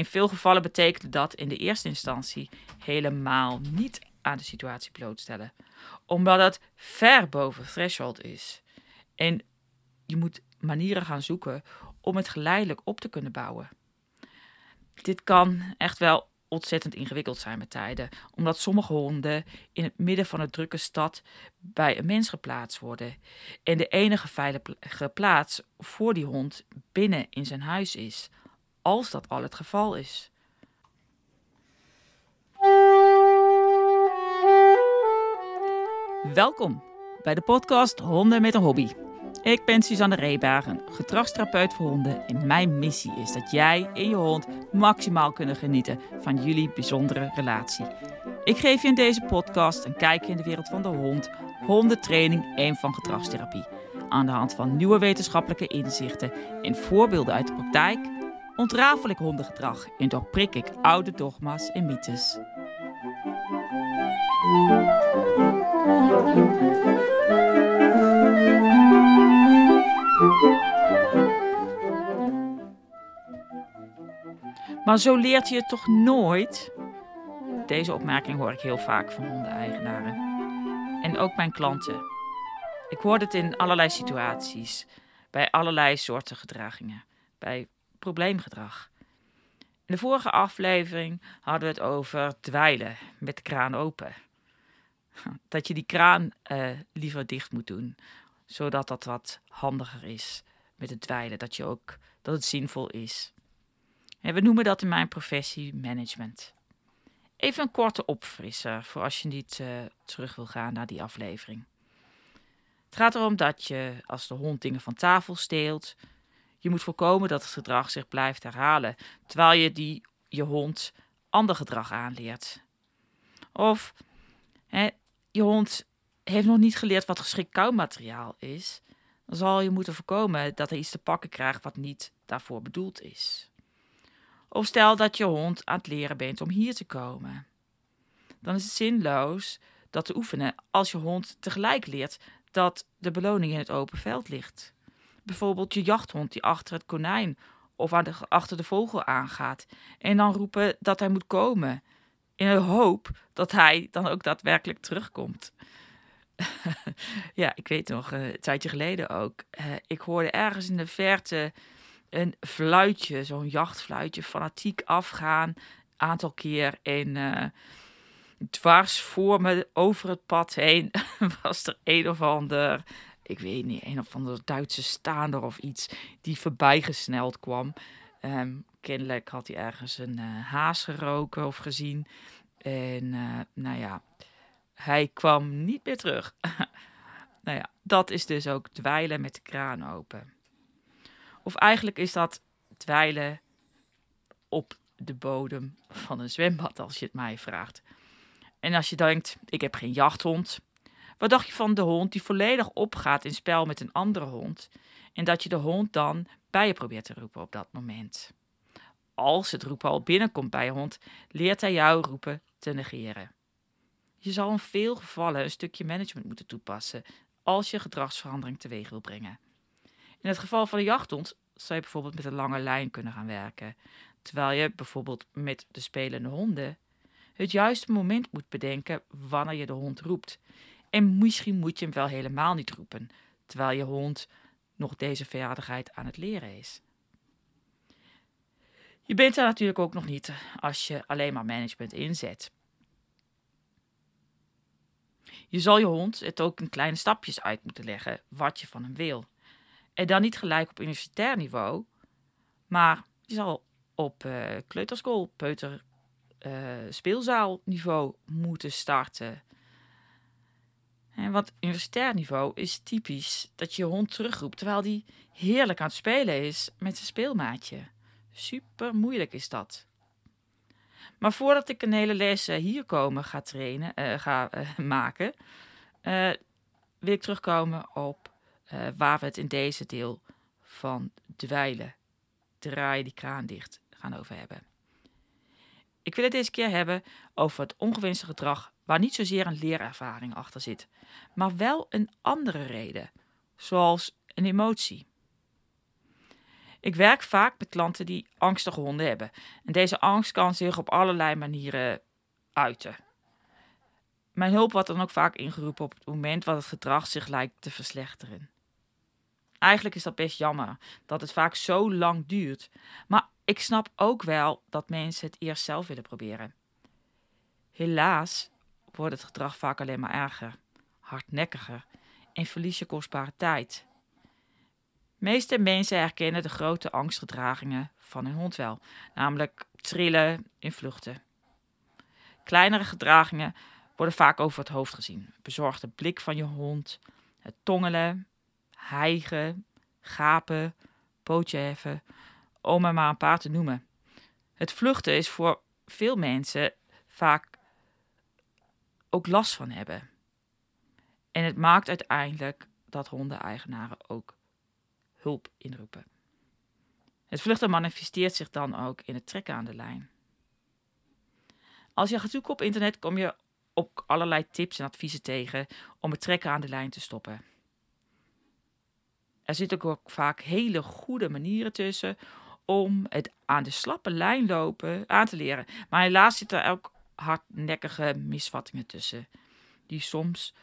In veel gevallen betekende dat in de eerste instantie helemaal niet aan de situatie blootstellen, omdat het ver boven threshold is. En je moet manieren gaan zoeken om het geleidelijk op te kunnen bouwen. Dit kan echt wel ontzettend ingewikkeld zijn met tijden, omdat sommige honden in het midden van een drukke stad bij een mens geplaatst worden en de enige veilige plaats voor die hond binnen in zijn huis is, als dat al het geval is. Welkom bij de podcast Honden met een Hobby. Ik ben Suzanne Reebagen, gedragstherapeut voor honden en mijn missie is dat jij en je hond maximaal kunnen genieten van jullie bijzondere relatie. Ik geef je in deze podcast een kijkje in de wereld van de hond, hondentraining en van gedragstherapie. Aan de hand van nieuwe wetenschappelijke inzichten en voorbeelden uit de praktijk ontrafel ik hondengedrag en doorprik ik oude dogma's en mythes. Maar zo leert je het toch nooit? Deze opmerking hoor ik heel vaak van hondeneigenaren. En ook mijn klanten. Ik hoor het in allerlei situaties, bij allerlei soorten gedragingen, bij probleemgedrag. In de vorige aflevering hadden we het over dweilen met de kraan open. Dat je die kraan uh, liever dicht moet doen, zodat dat wat handiger is met het dweilen, dat, je ook, dat het zinvol is. En we noemen dat in mijn professie management. Even een korte opfrisser voor als je niet uh, terug wil gaan naar die aflevering. Het gaat erom dat je, als de hond dingen van tafel steelt, je moet voorkomen dat het gedrag zich blijft herhalen, terwijl je die, je hond ander gedrag aanleert. Of hè, je hond heeft nog niet geleerd wat geschikt kauwmateriaal is, dan zal je moeten voorkomen dat hij iets te pakken krijgt wat niet daarvoor bedoeld is. Of stel dat je hond aan het leren bent om hier te komen. Dan is het zinloos dat te oefenen als je hond tegelijk leert dat de beloning in het open veld ligt. Bijvoorbeeld je jachthond die achter het konijn of aan achter de vogel aangaat en dan roepen dat hij moet komen. In de hoop dat hij dan ook daadwerkelijk terugkomt. ja, ik weet nog, een tijdje geleden ook. Uh, ik hoorde ergens in de verte een fluitje, zo'n jachtfluitje, fanatiek afgaan. Aantal keer en uh, dwars voor me over het pad heen was er een of ander, ik weet niet, een of ander Duitse staander of iets die voorbijgesneld kwam. Um, kennelijk had hij ergens een uh, haas geroken of gezien. En uh, nou ja, hij kwam niet meer terug. nou ja, dat is dus ook dweilen met de kraan open. Of eigenlijk is dat dweilen op de bodem van een zwembad, als je het mij vraagt. En als je denkt, ik heb geen jachthond. Wat dacht je van de hond die volledig opgaat in spel met een andere hond? En dat je de hond dan bij je probeert te roepen op dat moment. Als het roepen al binnenkomt bij je hond, leert hij jou roepen te negeren. Je zal in veel gevallen een stukje management moeten toepassen als je gedragsverandering teweeg wil brengen. In het geval van de jachthond zou je bijvoorbeeld met een lange lijn kunnen gaan werken, terwijl je bijvoorbeeld met de spelende honden het juiste moment moet bedenken wanneer je de hond roept. En misschien moet je hem wel helemaal niet roepen, terwijl je hond nog deze vaardigheid aan het leren is. Je bent er natuurlijk ook nog niet als je alleen maar management inzet. Je zal je hond het ook in kleine stapjes uit moeten leggen wat je van hem wil. En dan niet gelijk op universitair niveau, maar je zal op uh, kleuterschool, peuter, uh, speelzaalniveau moeten starten. Want universitair niveau is typisch dat je je hond terugroept terwijl die heerlijk aan het spelen is met zijn speelmaatje. Super moeilijk is dat. Maar voordat ik een hele les uh, hier komen ga trainen, uh, ga maken, wil ik terugkomen op waar we het in deze deel van dweilen, draai die kraan dicht, gaan over hebben. Ik wil het deze keer hebben over het ongewenste gedrag waar niet zozeer een leerervaring achter zit, maar wel een andere reden, zoals een emotie. Ik werk vaak met klanten die angstige honden hebben. En deze angst kan zich op allerlei manieren uiten. Mijn hulp wordt dan ook vaak ingeroepen op het moment dat het gedrag zich lijkt te verslechteren. Eigenlijk is dat best jammer dat het vaak zo lang duurt. Maar ik snap ook wel dat mensen het eerst zelf willen proberen. Helaas wordt het gedrag vaak alleen maar erger, hardnekkiger en verlies je kostbare tijd. Meeste mensen herkennen de grote angstgedragingen van hun hond wel, namelijk trillen en vluchten. Kleinere gedragingen worden vaak over het hoofd gezien. Bezorgde blik van je hond, het tongelen, hijgen, gapen, pootje heffen, om er maar een paar te noemen. Het vluchten is voor veel mensen vaak ook last van hebben. En het maakt uiteindelijk dat hondeneigenaren ook hulp inroepen. Het vluchten manifesteert zich dan ook in het trekken aan de lijn. Als je gaat zoeken op internet kom je ook allerlei tips en adviezen tegen om het trekken aan de lijn te stoppen. Er zitten ook vaak hele goede manieren tussen om het aan de slappe lijn lopen aan te leren. Maar helaas zitten er ook hardnekkige misvattingen tussen, die soms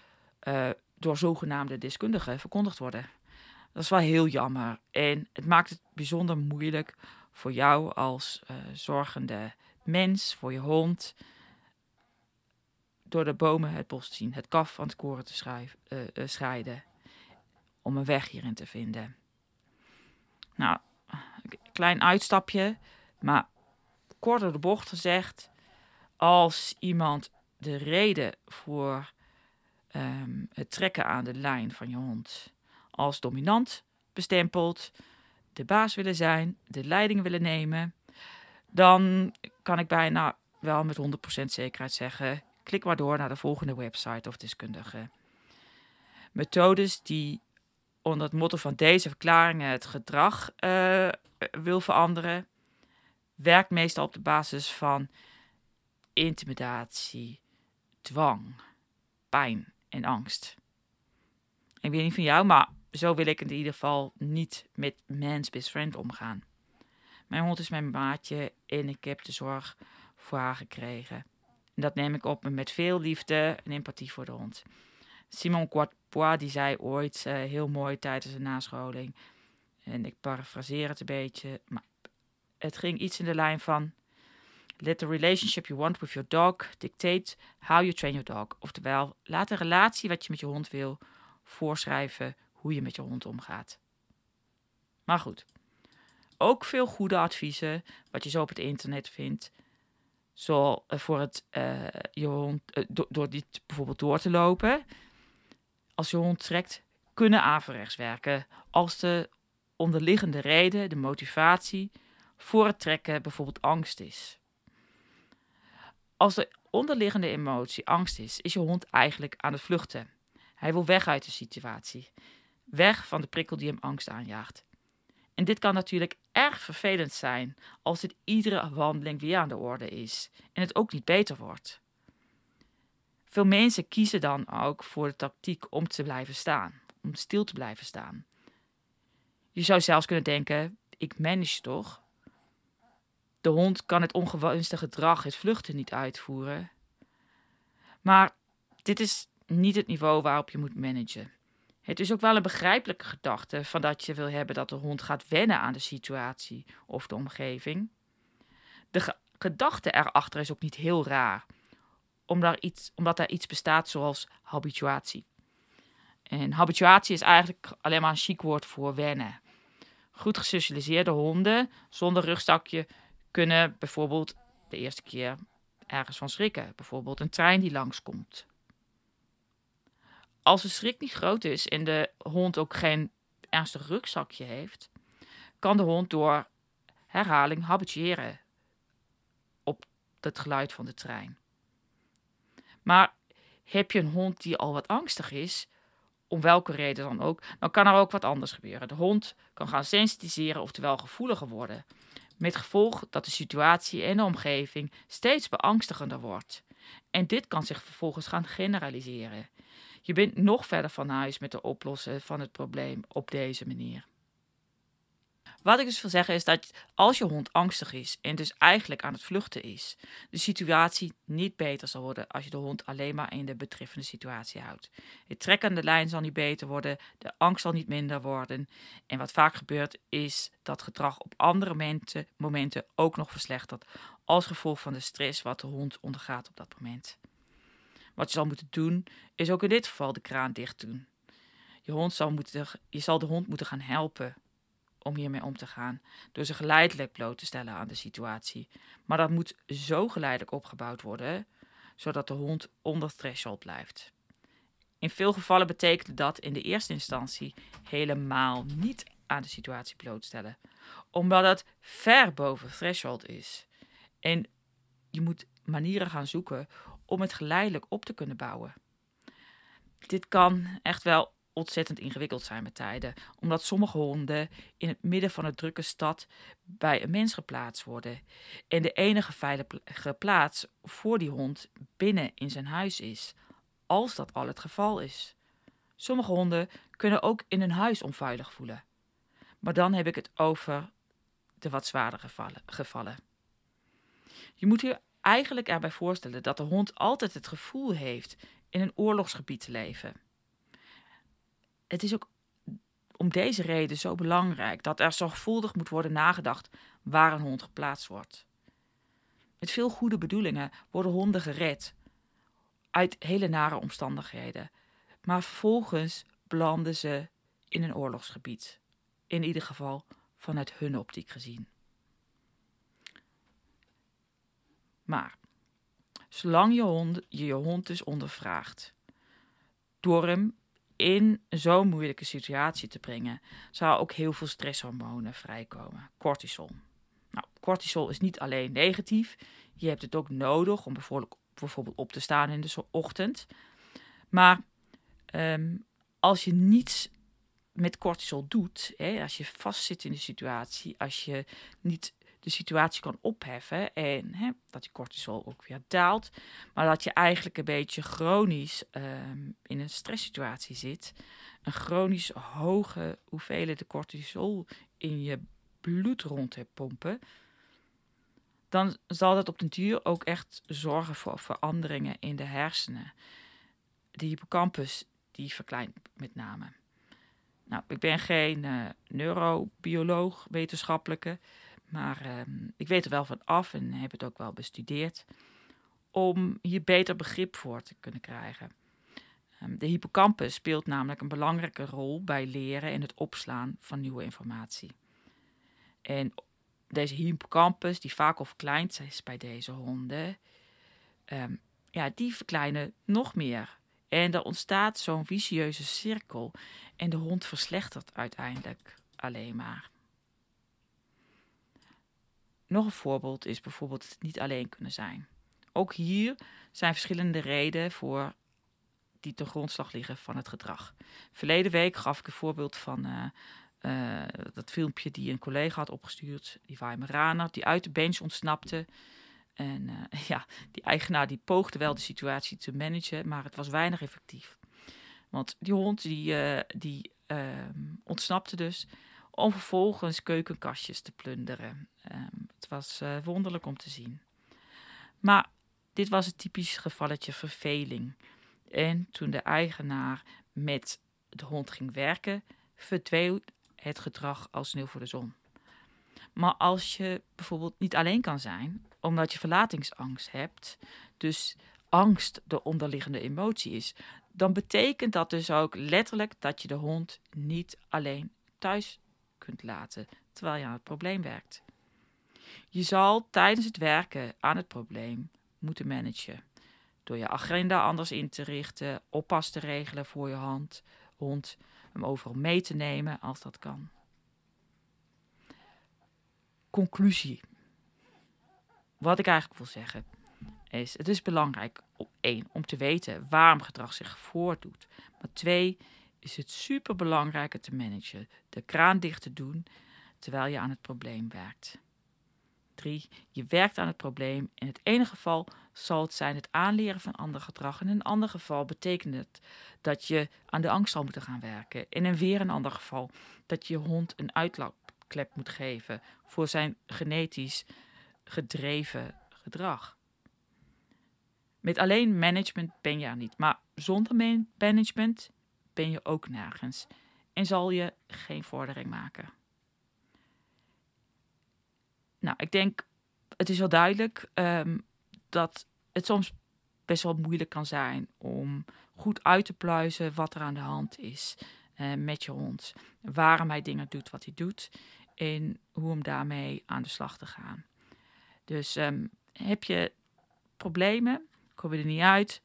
uh, door zogenaamde deskundigen verkondigd worden. Dat is wel heel jammer en het maakt het bijzonder moeilijk voor jou als uh, zorgende mens, voor je hond, door de bomen het bos te zien, het kaf van het koren te schrijven, uh, uh, scheiden, om een weg hierin te vinden. Nou, klein uitstapje, maar kort de bocht gezegd, als iemand de reden voor um, het trekken aan de lijn van je hond als dominant bestempelt, de baas willen zijn, de leiding willen nemen, dan kan ik bijna wel met 100% zekerheid zeggen: klik maar door naar de volgende website of deskundige. Methodes die onder het motto van deze verklaringen het gedrag uh, wil veranderen, werkt meestal op de basis van intimidatie, dwang, pijn en angst. Ik weet niet van jou, maar zo wil ik in ieder geval niet met man's best friend omgaan. Mijn hond is mijn maatje en ik heb de zorg voor haar gekregen. En dat neem ik op met veel liefde en empathie voor de hond. Simon Quatpois die zei ooit uh, heel mooi tijdens een nascholing, en ik parafraseer het een beetje, maar het ging iets in de lijn van Let the relationship you want with your dog dictate how you train your dog. Oftewel, laat de relatie wat je met je hond wil voorschrijven hoe je met je hond omgaat. Maar goed, ook veel goede adviezen wat je zo op het internet vindt. Zo voor het uh, je hond, do door dit bijvoorbeeld door te lopen. Als je hond trekt, kunnen averechts werken. Als de onderliggende reden, de motivatie voor het trekken bijvoorbeeld angst is. Als de onderliggende emotie angst is, is je hond eigenlijk aan het vluchten. Hij wil weg uit de situatie. Weg van de prikkel die hem angst aanjaagt. En dit kan natuurlijk erg vervelend zijn als dit iedere wandeling weer aan de orde is en het ook niet beter wordt. Veel mensen kiezen dan ook voor de tactiek om te blijven staan, om stil te blijven staan. Je zou zelfs kunnen denken: ik manage toch? De hond kan het ongewenste gedrag, het vluchten, niet uitvoeren. Maar dit is niet het niveau waarop je moet managen. Het is ook wel een begrijpelijke gedachte van dat je wil hebben dat de hond gaat wennen aan de situatie of de omgeving. De ge gedachte erachter is ook niet heel raar, omdat iets, omdat er iets bestaat zoals habituatie. En habituatie is eigenlijk alleen maar een chic woord voor wennen. Goed gesocialiseerde honden zonder rugzakje kunnen bijvoorbeeld de eerste keer ergens van schrikken. Bijvoorbeeld een trein die langskomt. Als de schrik niet groot is en de hond ook geen ernstig rugzakje heeft, kan de hond door herhaling habitueren op het geluid van de trein. Maar heb je een hond die al wat angstig is, om welke reden dan ook, dan kan er ook wat anders gebeuren. De hond kan gaan sensitiseren, oftewel gevoeliger worden. Met gevolg dat de situatie en de omgeving steeds beangstigender wordt. En dit kan zich vervolgens gaan generaliseren. Je bent nog verder van huis met het oplossen van het probleem op deze manier. Wat ik dus wil zeggen is dat als je hond angstig is en dus eigenlijk aan het vluchten is, de situatie niet beter zal worden als je de hond alleen maar in de betreffende situatie houdt. Het trek aan de lijn zal niet beter worden, de angst zal niet minder worden. En wat vaak gebeurt is dat gedrag op andere momenten, momenten ook nog verslechtert als gevolg van de stress wat de hond ondergaat op dat moment. Wat je zal moeten doen, is ook in dit geval de kraan dicht doen. Je, hond zal moeten, je zal de hond moeten gaan helpen om hiermee om te gaan, door ze geleidelijk bloot te stellen aan de situatie. Maar dat moet zo geleidelijk opgebouwd worden, zodat de hond onder threshold blijft. In veel gevallen betekent dat in de eerste instantie helemaal niet aan de situatie blootstellen, omdat het ver boven threshold is. En je moet manieren gaan zoeken om het geleidelijk op te kunnen bouwen. Dit kan echt wel ontzettend ingewikkeld zijn met tijden, omdat sommige honden in het midden van een drukke stad bij een mens geplaatst worden en de enige veilige plaats voor die hond binnen in zijn huis is, als dat al het geval is. Sommige honden kunnen ook in een huis onveilig voelen, maar dan heb ik het over de wat zwaardere gevallen. Je moet je eigenlijk erbij voorstellen dat de hond altijd het gevoel heeft in een oorlogsgebied te leven het is ook om deze reden zo belangrijk dat er zorgvuldig moet worden nagedacht waar een hond geplaatst wordt. Met veel goede bedoelingen worden honden gered uit hele nare omstandigheden, maar vervolgens belanden ze in een oorlogsgebied. In ieder geval vanuit hun optiek gezien. Maar zolang je hond, je, je hond dus ondervraagt, door hem in zo'n moeilijke situatie te brengen, zou ook heel veel stresshormonen vrijkomen. Cortisol. Nou, cortisol is niet alleen negatief. Je hebt het ook nodig om bijvoorbeeld op te staan in de ochtend. Maar ehm, als je niets met cortisol doet, hè, als je vastzit in de situatie, als je niet de situatie kan opheffen en hè, dat je cortisol ook weer daalt, maar dat je eigenlijk een beetje chronisch um, in een stresssituatie zit, een chronisch hoge hoeveelheid cortisol in je bloed rond hebt pompen, dan zal dat op den duur ook echt zorgen voor veranderingen in de hersenen. De hippocampus die verkleint met name. Nou, ik ben geen uh, neurobioloog, wetenschappelijke. Maar ehm, ik weet er wel van af en heb het ook wel bestudeerd. Om hier beter begrip voor te kunnen krijgen. Um, de hippocampus speelt namelijk een belangrijke rol bij leren en het opslaan van nieuwe informatie. En deze hippocampus, die vaak al verkleind is bij deze honden, ehm, ja, die verkleinen nog meer. En er ontstaat zo'n vicieuze cirkel en de hond verslechtert uiteindelijk alleen maar. Nog een voorbeeld is bijvoorbeeld het niet alleen kunnen zijn. Ook hier zijn verschillende redenen voor die ten grondslag liggen van het gedrag. Verleden week gaf ik een voorbeeld van uh, uh, dat filmpje die een collega had opgestuurd, die Weimaraner, die uit de bench ontsnapte. En uh, ja, die eigenaar die poogde wel de situatie te managen, maar het was weinig effectief. Want die hond die, die ehm, ontsnapte dus om vervolgens keukenkastjes te plunderen. Um, was uh, wonderlijk om te zien. Maar dit was het typisch gevalletje verveling. En toen de eigenaar met de hond ging werken, verdween het gedrag als sneeuw voor de zon. Maar als je bijvoorbeeld niet alleen kan zijn, omdat je verlatingsangst hebt, dus angst de onderliggende emotie is, dan betekent dat dus ook letterlijk dat je de hond niet alleen thuis kunt laten terwijl je aan het probleem werkt. Je zal tijdens het werken aan het probleem moeten managen. Door je agenda anders in te richten, oppas te regelen voor je hond, hem overal mee te nemen als dat kan. Conclusie. Wat ik eigenlijk wil zeggen is: het is belangrijk om één om te weten waarom gedrag zich voordoet, maar twee is het super belangrijk te managen, de kraan dicht te doen terwijl je aan het probleem werkt. 3. Je werkt aan het probleem. In het ene geval zal het zijn het aanleren van ander gedrag. In een ander geval betekent het dat je aan de angst zal moeten gaan werken. In een weer een ander geval dat je hond een uitlaat klep moet geven voor zijn genetisch gedreven gedrag. Met alleen management ben je er niet, maar zonder management ben je ook nergens en zal je geen vordering maken. Nou, ik denk, het is wel duidelijk um, dat het soms best wel moeilijk kan zijn om goed uit te pluizen wat er aan de hand is uh, met je hond. Waarom hij dingen doet wat hij doet en hoe om daarmee aan de slag te gaan. Dus um, heb je problemen, kom je er niet uit,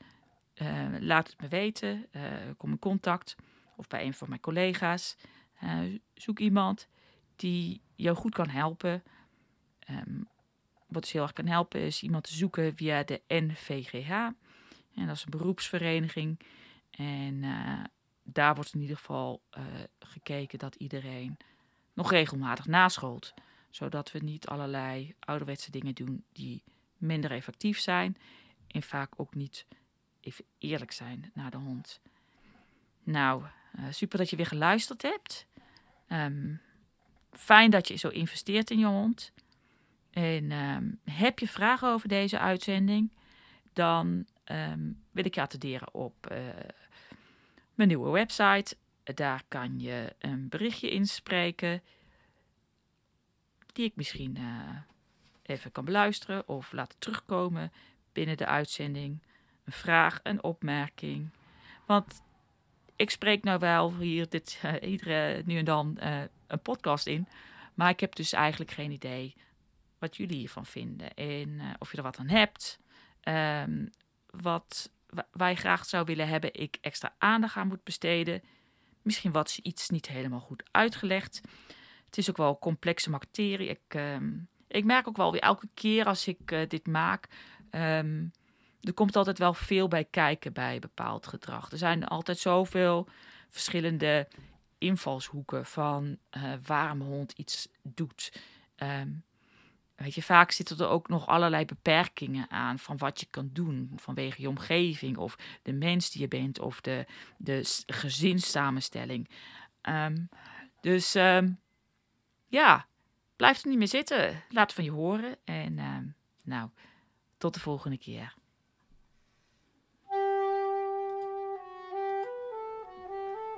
uh, laat het me weten, uh, kom in contact of bij een van mijn collega's. zoek iemand die jou goed kan helpen. Um, wat dus heel erg kan helpen is iemand te zoeken via de NVGH. En dat is een beroepsvereniging. En uh, daar wordt in ieder geval uh, gekeken dat iedereen nog regelmatig nascholt. Zodat we niet allerlei ouderwetse dingen doen die minder effectief zijn. En vaak ook niet even eerlijk zijn naar de hond. Nou, uh, super dat je weer geluisterd hebt. Um, fijn dat je zo investeert in je hond. En um, heb je vragen over deze uitzending, dan um, wil ik je attenderen op uh, mijn nieuwe website. Daar kan je een berichtje inspreken, die ik misschien uh, even kan beluisteren of laten terugkomen binnen de uitzending. Een vraag, een opmerking. Want ik spreek nou wel hier dit, uh, iedere nu en dan een podcast in, maar ik heb dus eigenlijk geen idee wat jullie hiervan vinden. En uh, of je er wat aan hebt. Um, wat wij graag zou willen hebben, ik extra aandacht aan moet besteden. Misschien wat iets niet helemaal goed uitgelegd. Het is ook wel complexe materie. Ik, um, ik merk ook wel weer elke keer als ik uh, dit maak. Um, er komt altijd wel veel bij kijken bij bepaald gedrag. Er zijn altijd zoveel verschillende invalshoeken van uh, waarom een hond iets doet. Weet je, vaak zitten er ook nog allerlei beperkingen aan van wat je kan doen vanwege je omgeving of de mens die je bent of de, de gezinssamenstelling. Um, dus um, ja, blijf er niet meer zitten. Laat van je horen en um, nou, tot de volgende keer.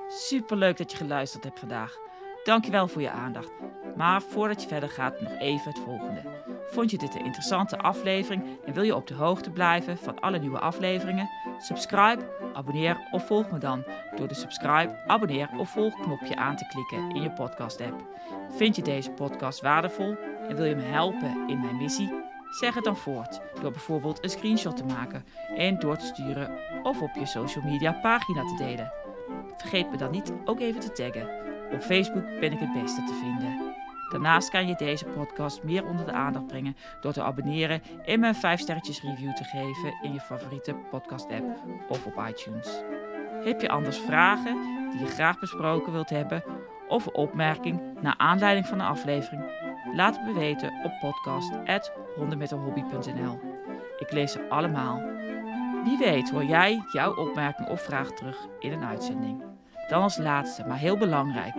Super leuk dat je geluisterd hebt vandaag. Dankjewel voor je aandacht. Maar voordat je verder gaat, nog even het volgende. Vond je dit een interessante aflevering en wil je op de hoogte blijven van alle nieuwe afleveringen? Subscribe, abonneer of volg me dan door de subscribe, abonneer of volg knopje aan te klikken in je podcast app. Vind je deze podcast waardevol en wil je me helpen in mijn missie? Zeg het dan voort door bijvoorbeeld een screenshot te maken en door te sturen of op je social media pagina te delen. Vergeet me dan niet ook even te taggen. Op Facebook ben ik het beste te vinden. Daarnaast kan je deze podcast meer onder de aandacht brengen door te abonneren en me een 5 sterretjes review te geven in je favoriete podcast app of op iTunes. Heb je anders vragen die je graag besproken wilt hebben of een opmerking naar aanleiding van de aflevering? Laat het me weten op podcast@hondenmetenhobby.nl. Ik lees ze allemaal. Wie weet hoor jij jouw opmerking of vraag terug in een uitzending. Dan als laatste, maar heel belangrijk.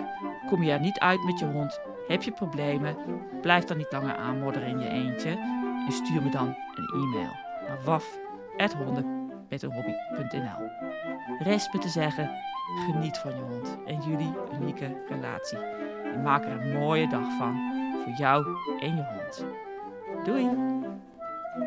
Kom je er niet uit met je hond, heb je problemen, blijf dan niet langer aanmodderen in je eentje en stuur me dan een e-mail naar waf.honden.nl Rest me te zeggen, geniet van je hond en jullie unieke relatie. En maak er een mooie dag van voor jou en je hond. Doei!